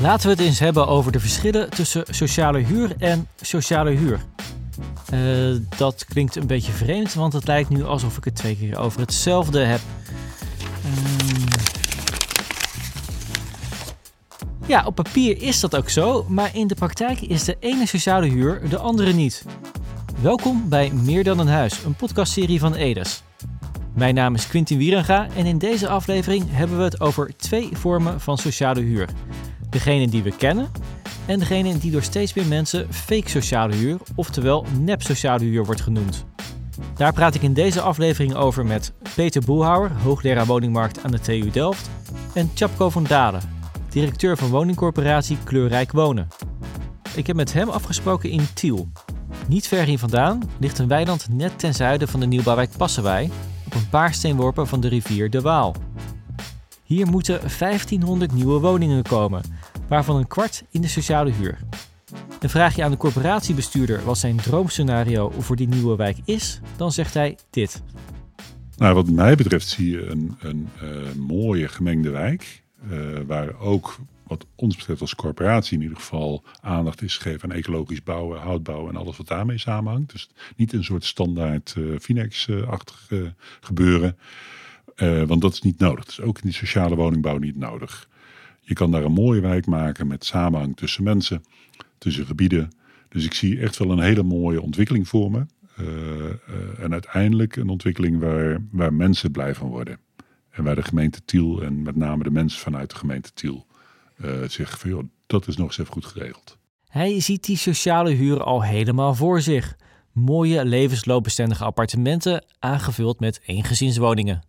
Laten we het eens hebben over de verschillen tussen sociale huur en sociale huur. Eh, dat klinkt een beetje vreemd, want het lijkt nu alsof ik het twee keer over hetzelfde heb. Ehm. Ja, op papier is dat ook zo, maar in de praktijk is de ene sociale huur de andere niet. Welkom bij Meer dan een huis, een podcastserie van Edes. Mijn naam is Quintin Wierenga en in deze aflevering hebben we het over twee vormen van sociale huur. Degene die we kennen en degene die door steeds meer mensen fake sociale huur, oftewel nep sociale huur wordt genoemd. Daar praat ik in deze aflevering over met Peter Boelhouwer, hoogleraar woningmarkt aan de TU Delft, en Chapko van Dalen, directeur van woningcorporatie Kleurrijk Wonen. Ik heb met hem afgesproken in Tiel. Niet ver hier vandaan ligt een weiland net ten zuiden van de nieuwbouwwijk Passenwij, op een paar steenworpen van de rivier de Waal. Hier moeten 1500 nieuwe woningen komen, waarvan een kwart in de sociale huur. En vraag je aan de corporatiebestuurder wat zijn droomscenario voor die nieuwe wijk is, dan zegt hij dit. Nou, wat mij betreft zie je een, een uh, mooie gemengde wijk, uh, waar ook wat ons betreft als corporatie in ieder geval aandacht is gegeven aan ecologisch bouwen, houtbouw en alles wat daarmee samenhangt. Dus niet een soort standaard uh, Finex-achtig gebeuren. Want dat is niet nodig. Dat is ook in die sociale woningbouw niet nodig. Je kan daar een mooie wijk maken met samenhang tussen mensen, tussen gebieden. Dus ik zie echt wel een hele mooie ontwikkeling voor me. Uh, uh, en uiteindelijk een ontwikkeling waar, waar mensen blij van worden. En waar de gemeente Tiel en met name de mensen vanuit de gemeente Tiel zeggen van joh, dat is nog eens even goed geregeld. Hij ziet die sociale huur al helemaal voor zich. Mooie levensloopbestendige appartementen aangevuld met eengezinswoningen.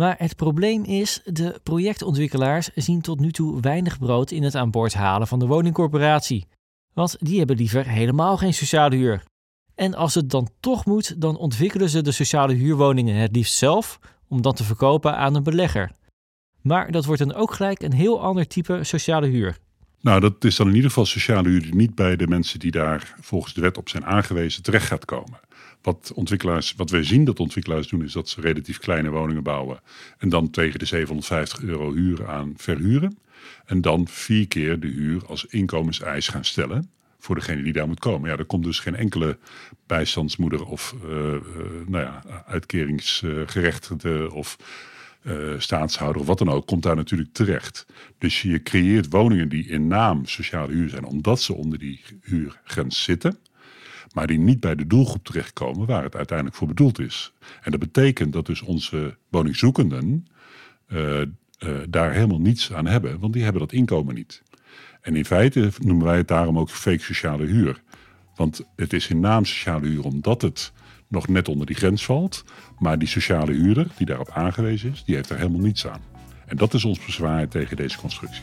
Maar het probleem is, de projectontwikkelaars zien tot nu toe weinig brood in het aan boord halen van de woningcorporatie. Want die hebben liever helemaal geen sociale huur. En als het dan toch moet, dan ontwikkelen ze de sociale huurwoningen het liefst zelf om dan te verkopen aan een belegger. Maar dat wordt dan ook gelijk een heel ander type sociale huur. Nou, dat is dan in ieder geval sociale huur die niet bij de mensen die daar volgens de wet op zijn aangewezen terecht gaat komen. Wat, ontwikkelaars, wat wij zien dat ontwikkelaars doen, is dat ze relatief kleine woningen bouwen. En dan tegen de 750 euro huur aan verhuren. En dan vier keer de huur als inkomenseis gaan stellen voor degene die daar moet komen. Ja, er komt dus geen enkele bijstandsmoeder of uh, nou ja, uitkeringsgerechtigde of uh, staatshouder of wat dan ook, komt daar natuurlijk terecht. Dus je creëert woningen die in naam sociale huur zijn, omdat ze onder die huurgrens zitten maar die niet bij de doelgroep terechtkomen waar het uiteindelijk voor bedoeld is. En dat betekent dat dus onze woningzoekenden uh, uh, daar helemaal niets aan hebben, want die hebben dat inkomen niet. En in feite noemen wij het daarom ook fake sociale huur. Want het is in naam sociale huur omdat het nog net onder die grens valt. Maar die sociale huurder die daarop aangewezen is, die heeft er helemaal niets aan. En dat is ons bezwaar tegen deze constructie.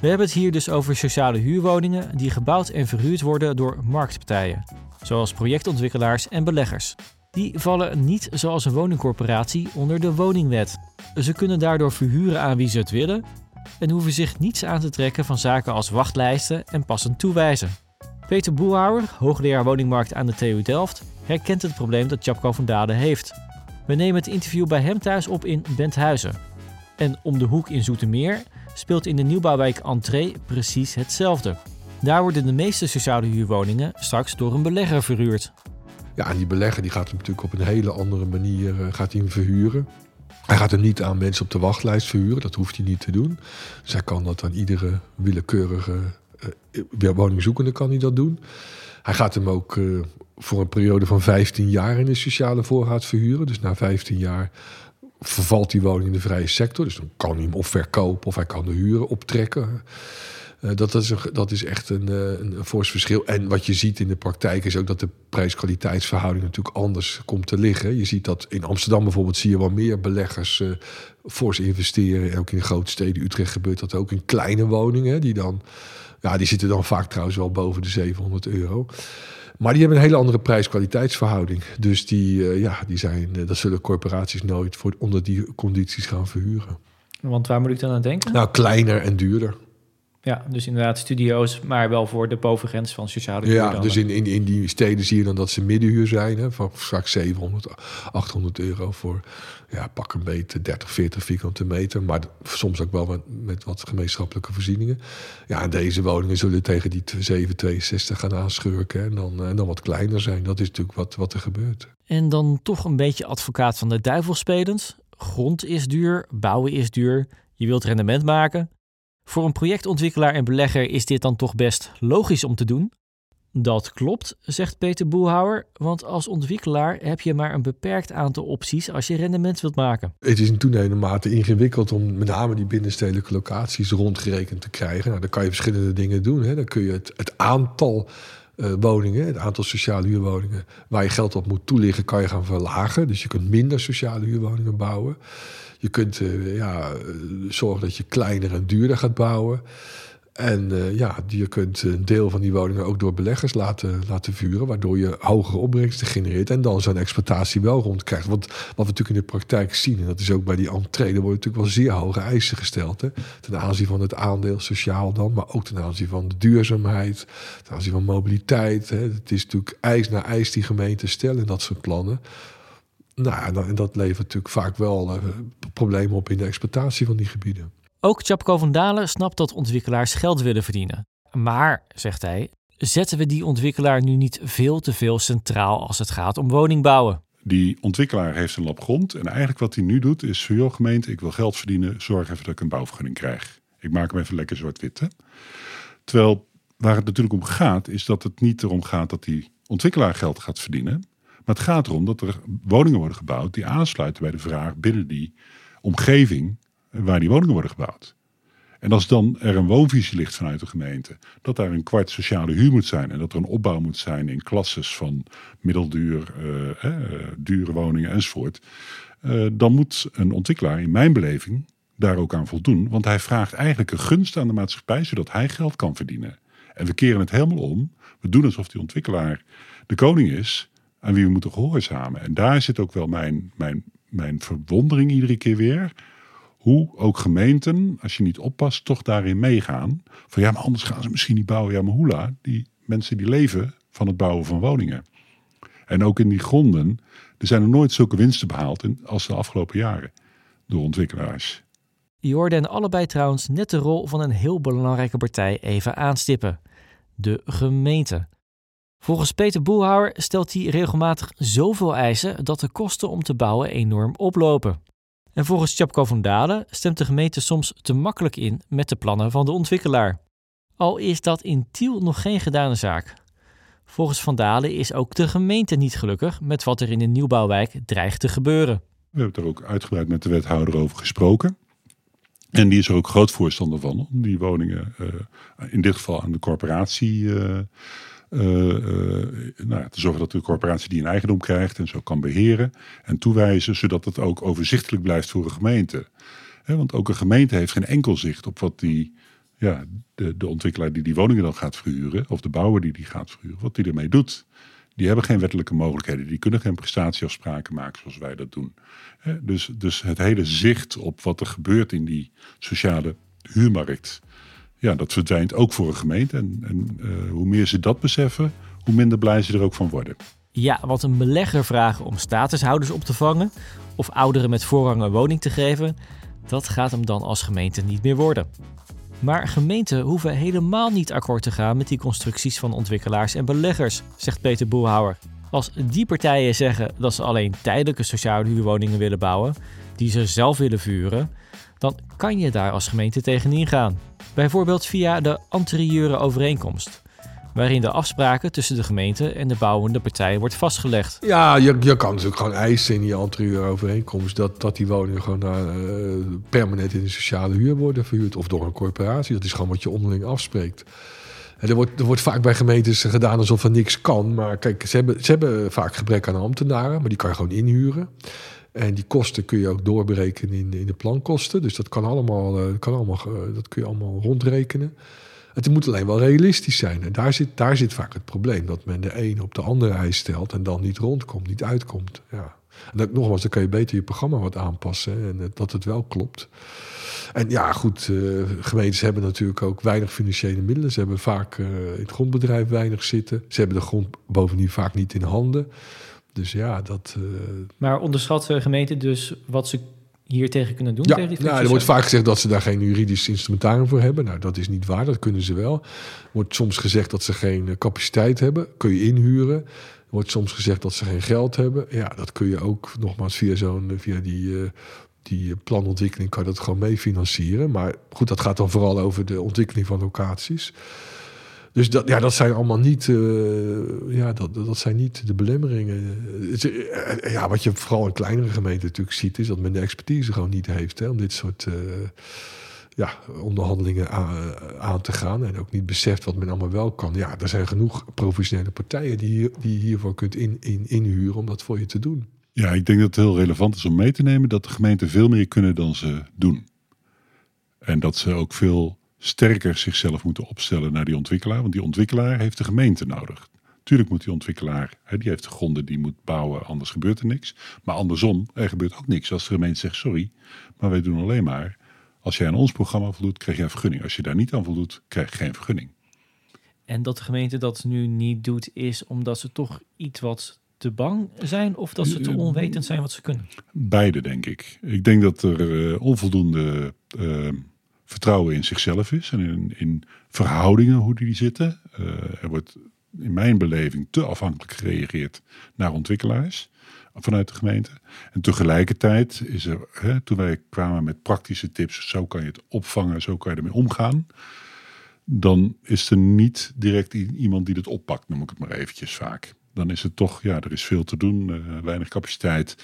We hebben het hier dus over sociale huurwoningen die gebouwd en verhuurd worden door marktpartijen zoals projectontwikkelaars en beleggers. Die vallen niet zoals een woningcorporatie onder de woningwet. Ze kunnen daardoor verhuren aan wie ze het willen en hoeven zich niets aan te trekken van zaken als wachtlijsten en passend toewijzen. Peter Boelhouwer, hoogleraar woningmarkt aan de TU Delft, herkent het probleem dat Chapko van Dade heeft. We nemen het interview bij hem thuis op in Benthuizen. En om de hoek in Zoetermeer speelt in de nieuwbouwwijk Entree precies hetzelfde. Daar worden de meeste sociale huurwoningen straks door een belegger verhuurd. Ja, die belegger die gaat hem natuurlijk op een hele andere manier uh, gaat hij hem verhuren. Hij gaat hem niet aan mensen op de wachtlijst verhuren, dat hoeft hij niet te doen. Dus hij kan dat aan iedere willekeurige uh, woningzoekende kan hij dat doen. Hij gaat hem ook voor een periode van 15 jaar in de sociale voorraad verhuren. Dus na 15 jaar vervalt die woning in de vrije sector. Dus dan kan hij hem of verkopen of hij kan de huren optrekken. Uh, dat, is een, dat is echt een, uh, een, fors verschil. En wat je ziet in de praktijk is ook dat de prijs-kwaliteitsverhouding natuurlijk anders komt te liggen. Je ziet dat in Amsterdam bijvoorbeeld zie je wel meer beleggers uh, fors investeren. En ook in grote steden, Utrecht gebeurt dat ook in kleine woningen. Die, dan, ja, die zitten dan vaak trouwens wel boven de 700 euro. Maar die hebben een hele andere prijs-kwaliteitsverhouding. Dus die, ja, die zijn, dat zullen corporaties nooit voor, onder die condities gaan verhuren. Want waar moet ik dan aan denken? Nou, kleiner en duurder. Ja, dus inderdaad studio's, maar wel voor de bovengrens van sociale huur. Ja, dan. dus in, in, in die steden zie je dan dat ze middenhuur zijn. Hè, van straks 700, 800 euro voor ja, pak een beetje 30, 40 vierkante meter. Maar soms ook wel met, met wat gemeenschappelijke voorzieningen. Ja, en deze woningen zullen tegen die 762 gaan aanschurken. En dan, en dan wat kleiner zijn. Dat is natuurlijk wat, wat er gebeurt. En dan toch een beetje advocaat van de duivel spelend. Grond is duur, bouwen is duur. Je wilt rendement maken. Voor een projectontwikkelaar en belegger is dit dan toch best logisch om te doen? Dat klopt, zegt Peter Boelhouwer, want als ontwikkelaar heb je maar een beperkt aantal opties als je rendement wilt maken. Het is in toenemende mate ingewikkeld om met name die binnenstedelijke locaties rondgerekend te krijgen. Nou, dan kan je verschillende dingen doen. Hè. Dan kun je het, aantal uh, woningen, het aantal sociale huurwoningen waar je geld op moet toeliggen, kan je gaan verlagen. Dus je kunt minder sociale huurwoningen bouwen. Je kunt uh, ja, zorgen dat je kleiner en duurder gaat bouwen. En uh, ja, je kunt een deel van die woningen ook door beleggers laten, laten vuren, waardoor je hogere opbrengsten genereert en dan zo'n exploitatie wel rondkrijgt. Want wat we natuurlijk in de praktijk zien, en dat is ook bij die entree, er worden natuurlijk wel zeer hoge eisen gesteld. Hè? Ten aanzien van het aandeel sociaal dan, maar ook ten aanzien van de duurzaamheid, ten aanzien van mobiliteit. Hè? Het is natuurlijk eis na eis die gemeenten stellen, dat soort plannen. Nou, en dat levert natuurlijk vaak wel uh, problemen op in de exploitatie van die gebieden. Ook Chapco van Dalen snapt dat ontwikkelaars geld willen verdienen. Maar, zegt hij, zetten we die ontwikkelaar nu niet veel te veel centraal als het gaat om woningbouwen? Die ontwikkelaar heeft een lap grond en eigenlijk wat hij nu doet is... joh gemeente, ik wil geld verdienen, zorg even dat ik een bouwvergunning krijg. Ik maak hem even lekker zwart-wit. Terwijl waar het natuurlijk om gaat, is dat het niet erom gaat dat die ontwikkelaar geld gaat verdienen... Maar het gaat erom dat er woningen worden gebouwd die aansluiten bij de vraag binnen die omgeving waar die woningen worden gebouwd. En als dan er een woonvisie ligt vanuit de gemeente, dat daar een kwart sociale huur moet zijn en dat er een opbouw moet zijn in klasses van middelduur, uh, uh, dure woningen enzovoort, uh, dan moet een ontwikkelaar in mijn beleving daar ook aan voldoen. Want hij vraagt eigenlijk een gunst aan de maatschappij, zodat hij geld kan verdienen. En we keren het helemaal om. We doen alsof die ontwikkelaar de koning is aan wie we moeten gehoorzamen. En daar zit ook wel mijn, mijn, mijn verwondering iedere keer weer. Hoe ook gemeenten, als je niet oppast, toch daarin meegaan. Van ja, maar anders gaan ze misschien niet bouwen. Ja, maar hoela, die mensen die leven van het bouwen van woningen. En ook in die gronden, er zijn er nooit zulke winsten behaald als de afgelopen jaren door ontwikkelaars. Je en allebei trouwens net de rol van een heel belangrijke partij even aanstippen. De gemeente. Volgens Peter Boelhouwer stelt hij regelmatig zoveel eisen dat de kosten om te bouwen enorm oplopen. En volgens Chapco van Dalen stemt de gemeente soms te makkelijk in met de plannen van de ontwikkelaar. Al is dat in Tiel nog geen gedane zaak. Volgens Van Dalen is ook de gemeente niet gelukkig met wat er in de nieuwbouwwijk dreigt te gebeuren. We hebben er ook uitgebreid met de wethouder over gesproken. En die is er ook groot voorstander van om die woningen uh, in dit geval aan de corporatie uh, nou ja, te zorgen dat de corporatie die een eigendom krijgt en zo kan beheren en toewijzen, zodat het ook overzichtelijk blijft voor een gemeente. Want ook een gemeente heeft geen enkel zicht op wat die, ja, de, de ontwikkelaar die die woningen dan gaat verhuren, of de bouwer die die gaat verhuren, wat die ermee doet. Die hebben geen wettelijke mogelijkheden, die kunnen geen prestatieafspraken maken zoals wij dat doen. Dus, dus het hele zicht op wat er gebeurt in die sociale huurmarkt, ja, dat verdwijnt ook voor een gemeente. En, en uh, hoe meer ze dat beseffen, hoe minder blij ze er ook van worden. Ja, want een belegger vragen om statushouders op te vangen of ouderen met voorrang een woning te geven, dat gaat hem dan als gemeente niet meer worden. Maar gemeenten hoeven helemaal niet akkoord te gaan met die constructies van ontwikkelaars en beleggers, zegt Peter Boelhouwer. Als die partijen zeggen dat ze alleen tijdelijke sociale huurwoningen willen bouwen, die ze zelf willen vuren, dan kan je daar als gemeente tegenin gaan. Bijvoorbeeld via de anterieure overeenkomst, waarin de afspraken tussen de gemeente en de bouwende partij wordt vastgelegd. Ja, je, je kan natuurlijk gewoon eisen in die anterieure overeenkomst dat, dat die woningen gewoon uh, permanent in de sociale huur worden verhuurd of door een corporatie. Dat is gewoon wat je onderling afspreekt. En er, wordt, er wordt vaak bij gemeentes gedaan alsof er niks kan. Maar kijk, ze hebben, ze hebben vaak gebrek aan ambtenaren, maar die kan je gewoon inhuren. En die kosten kun je ook doorberekenen in, in de plankosten. Dus dat kan allemaal, uh, kan allemaal uh, dat kun je allemaal rondrekenen. Het moet alleen wel realistisch zijn. En daar zit, daar zit vaak het probleem. Dat men de een op de andere eis stelt en dan niet rondkomt, niet uitkomt. Ja. En dat, nogmaals, dan kan je beter je programma wat aanpassen en dat het wel klopt. En ja, goed, gemeentes hebben natuurlijk ook weinig financiële middelen. Ze hebben vaak in het grondbedrijf weinig zitten. Ze hebben de grond bovendien vaak niet in handen. Dus ja, dat... Uh... Maar onderschat de gemeente dus wat ze hier tegen kunnen doen? Ja, tegen nou, er wordt vaak gezegd dat ze daar geen juridisch instrumentarium voor hebben. Nou, dat is niet waar, dat kunnen ze wel. Er wordt soms gezegd dat ze geen capaciteit hebben. Kun je inhuren. Er wordt soms gezegd dat ze geen geld hebben. Ja, dat kun je ook nogmaals via, zo'n, via die, uh, die planontwikkeling kan je dat gewoon mee financieren. Maar goed, dat gaat dan vooral over de ontwikkeling van locaties. Dus dat, ja, dat zijn allemaal niet, uh, ja, dat, dat zijn niet de belemmeringen. Ja, wat je vooral in kleinere gemeenten natuurlijk ziet, is dat men de expertise gewoon niet heeft hè, om dit soort uh, ja, onderhandelingen aan, aan, te gaan. En ook niet beseft wat men allemaal wel kan. Ja, er zijn genoeg professionele partijen die, hier, die je hiervoor kunt in, in, inhuren om dat voor je te doen. Ja, ik denk dat het heel relevant is om mee te nemen dat de gemeenten veel meer kunnen dan ze doen. En dat ze ook veel sterker zichzelf moeten opstellen naar die ontwikkelaar. Want die ontwikkelaar heeft de gemeente nodig. Tuurlijk moet die ontwikkelaar, hè, die heeft de gronden, die moet bouwen, anders gebeurt er niks. Maar andersom, er gebeurt ook niks als de gemeente zegt sorry, maar wij doen alleen maar als jij aan ons programma voldoet, krijg je een vergunning. Als je daar niet aan voldoet, krijg je geen vergunning. En dat de gemeente dat nu niet doet, is omdat ze toch iets wat te bang zijn of dat ze te onwetend zijn wat ze kunnen? Beide, denk ik. Ik denk dat er uh, onvoldoende uh, vertrouwen in zichzelf is en in, in verhoudingen, hoe die zitten. Uh, er wordt in mijn beleving te afhankelijk gereageerd naar ontwikkelaars vanuit de gemeente. En tegelijkertijd is er, hè, toen wij kwamen met praktische tips, zo kan je het opvangen, zo kan je ermee omgaan. Dan is er niet direct iemand die het oppakt, noem ik het maar eventjes vaak. Dan is het toch, ja, er is veel te doen, uh, weinig capaciteit.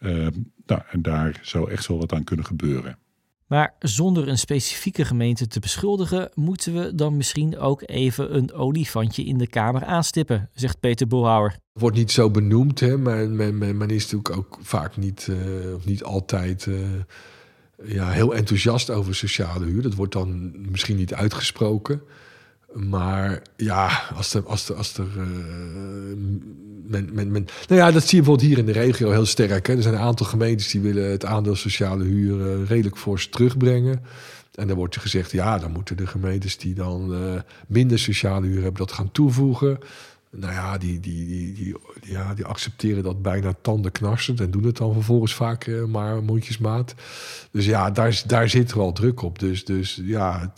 Uh, nou, en daar zou echt wel wat aan kunnen gebeuren. Maar zonder een specifieke gemeente te beschuldigen, moeten we dan misschien ook even een olifantje in de Kamer aanstippen, zegt Peter Boelhouwer. Wordt niet zo benoemd, hè? Maar men, men, is natuurlijk ook vaak niet, uh, niet altijd uh, ja, heel enthousiast over sociale huur. Dat wordt dan misschien niet uitgesproken. Maar ja, als er. Als er, als er uh, men, men, men, nou ja, dat zie je bijvoorbeeld hier in de regio heel sterk. Hè. Er zijn een aantal gemeentes die willen het aandeel sociale huur uh, redelijk fors terugbrengen. En dan wordt er gezegd, ja, dan moeten de gemeentes die dan uh, minder sociale huur hebben, dat gaan toevoegen. Nou ja, die, die, die, die, ja, die accepteren dat bijna tandenknarsend en doen het dan vervolgens vaak maar mondjesmaat. Dus ja, daar, daar zit wel druk op. Dus, dus ja.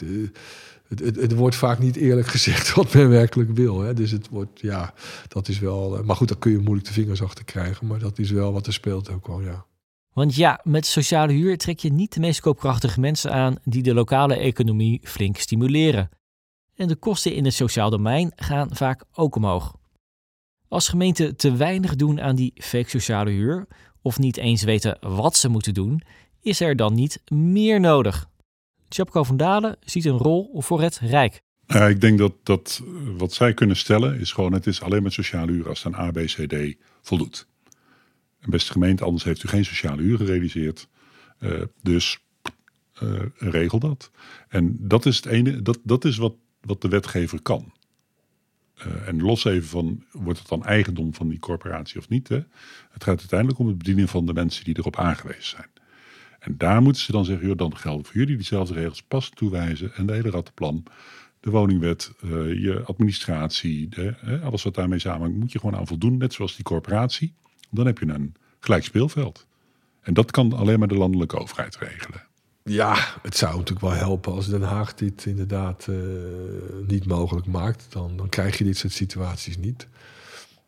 Het, het, wordt vaak niet eerlijk gezegd wat men werkelijk wil. Hè? Dus het wordt, ja, dat is wel. Eh, maar goed, daar kun je moeilijk de vingers achter krijgen. Maar dat is wel wat er speelt ook wel, ja. Want ja, met sociale huur trek je niet de meest koopkrachtige mensen aan die de lokale economie flink stimuleren. En de kosten in het sociaal domein gaan vaak ook omhoog. Als gemeenten te weinig doen aan die fake sociale huur, of niet eens weten wat ze moeten doen, is er dan niet meer nodig. Tjapko van Dalen ziet een rol voor het Rijk. Ja, ik denk dat, dat wat zij kunnen stellen is gewoon: het is alleen met sociale huur als het aan A, B, C, D voldoet. En beste gemeente, anders heeft u geen sociale huur gerealiseerd. Uh, dus uh, regel dat. En dat is het ene, dat, dat is wat, wat de wetgever kan. En los even van, wordt het dan eigendom van die corporatie of niet? Hè? Het gaat uiteindelijk om het bedienen van de mensen die erop aangewezen zijn. En daar moeten ze dan zeggen, joh, dan gelden voor jullie diezelfde regels, pas toewijzen en de hele rattenplan. De woningwet, uh, je administratie, alles wat daarmee samenhangt, moet je gewoon aan voldoen, net zoals die corporatie. Dan heb je een gelijk speelveld. En dat kan alleen maar de landelijke overheid regelen. Ja, het zou natuurlijk wel helpen als Den Haag dit inderdaad uh, niet mogelijk maakt. Dan, dan krijg je dit soort situaties niet.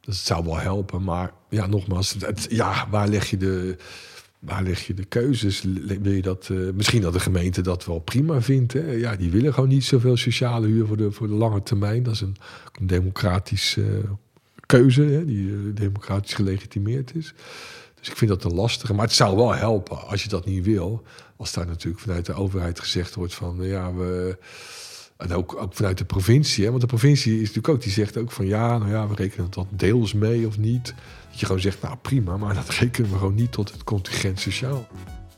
Dus het zou wel helpen. Maar ja, nogmaals, het, ja, waar leg je de waar leg je de keuzes? Wil je dat, uh, misschien dat de gemeente dat wel prima vindt. Hè? Ja, die willen gewoon niet zoveel sociale huur voor de, voor de lange termijn. Dat is een, democratische uh, keuze, hè? die uh, democratisch gelegitimeerd is. Dus ik vind dat een lastige. Maar het zou wel helpen als je dat niet wil. Als daar natuurlijk vanuit de overheid gezegd wordt van ja, we. En ook, ook vanuit de provincie. Hè? Want de provincie is natuurlijk ook, die zegt ook van ja, nou ja, we rekenen dat deels mee of niet. Dat je gewoon zegt, nou prima, maar dat rekenen we gewoon niet tot het contingent sociaal.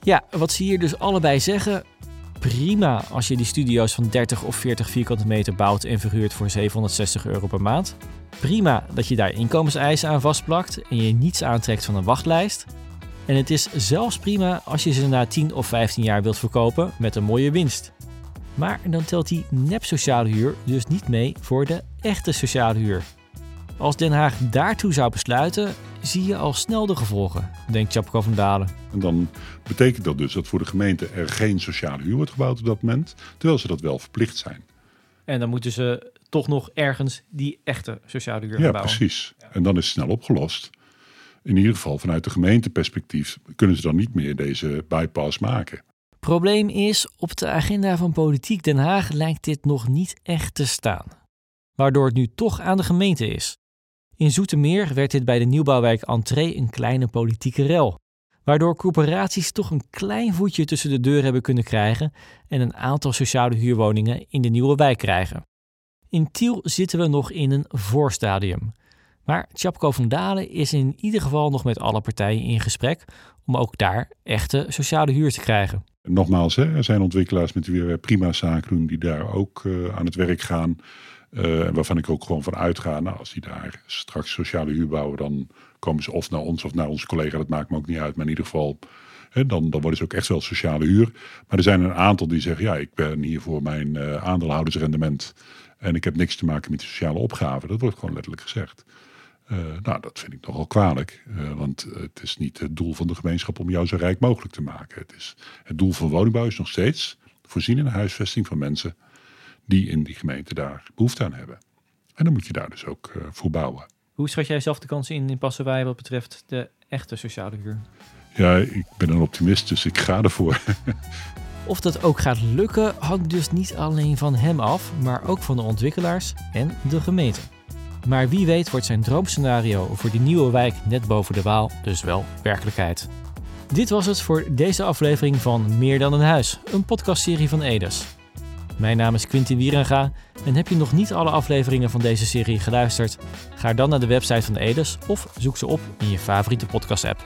Ja, wat ze hier dus allebei zeggen. Prima als je die studio's van 30 of 40 vierkante meter bouwt en verhuurt voor 760 euro per maand. Prima dat je daar inkomenseisen aan vastplakt en je niets aantrekt van een wachtlijst. En het is zelfs prima als je ze na 10 of 15 jaar wilt verkopen met een mooie winst. Maar dan telt die nep sociale huur dus niet mee voor de echte sociale huur. Als Den Haag daartoe zou besluiten, zie je al snel de gevolgen, denkt Chapko van Dalen. En dan betekent dat dus dat voor de gemeente er geen sociale huur wordt gebouwd op dat moment, terwijl ze dat wel verplicht zijn. En dan moeten ze toch nog ergens die echte sociale huur Ja, bouwen. precies. En dan is het snel opgelost. In ieder geval vanuit de gemeenteperspectief kunnen ze dan niet meer deze bypass maken. Probleem is, op de agenda van Politiek Den Haag lijkt dit nog niet echt te staan. Waardoor het nu toch aan de gemeente is. In Zoetermeer werd dit bij de nieuwbouwwijk Entree een kleine politieke rel. Waardoor corporaties toch een klein voetje tussen de deur hebben kunnen krijgen en een aantal sociale huurwoningen in de nieuwe wijk krijgen. In Tiel zitten we nog in een voorstadium. Maar Chapko van Dalen is in ieder geval nog met alle partijen in gesprek om ook daar echte sociale huur te krijgen. En Nogmaals, er zijn ontwikkelaars met wie we prima zaken doen die daar ook eh, aan het werk gaan. Eh, waarvan ik ook gewoon van uitga, nou, als die daar straks sociale huur bouwen, dan komen ze of naar ons of naar onze collega. Dat maakt me ook niet uit. Maar in ieder geval, dan, dan worden ze ook echt wel sociale huur. Maar er zijn een aantal die zeggen, ja, ik ben hier voor mijn eh, aandeelhoudersrendement. En ik heb niks te maken met de sociale opgave. Dat wordt gewoon letterlijk gezegd. Eh, nou, dat vind ik nogal kwalijk. eh, want het is niet het doel van de gemeenschap om jou zo rijk mogelijk te maken. Het, is, het doel van woningbouw is nog steeds voorzien in de huisvesting van mensen die in die gemeente daar behoefte aan hebben. En dan moet je daar dus ook eh, voor bouwen. Hoe schat jij zelf de kansen in in Passewaaij wat betreft de echte sociale huur? Ja, ik ben een optimist, dus ik ga ervoor. Of dat ook gaat lukken hangt dus niet alleen van hem af, maar ook van de ontwikkelaars en de gemeente. Maar wie weet wordt zijn droomscenario voor die nieuwe wijk net boven de Waal dus wel werkelijkheid. Dit was het voor deze aflevering van Meer dan een huis, een podcastserie van Edes. Mijn naam is Quintin Wierenga en heb je nog niet alle afleveringen van deze serie geluisterd? Ga dan naar de website van Edes of zoek ze op in je favoriete podcast app.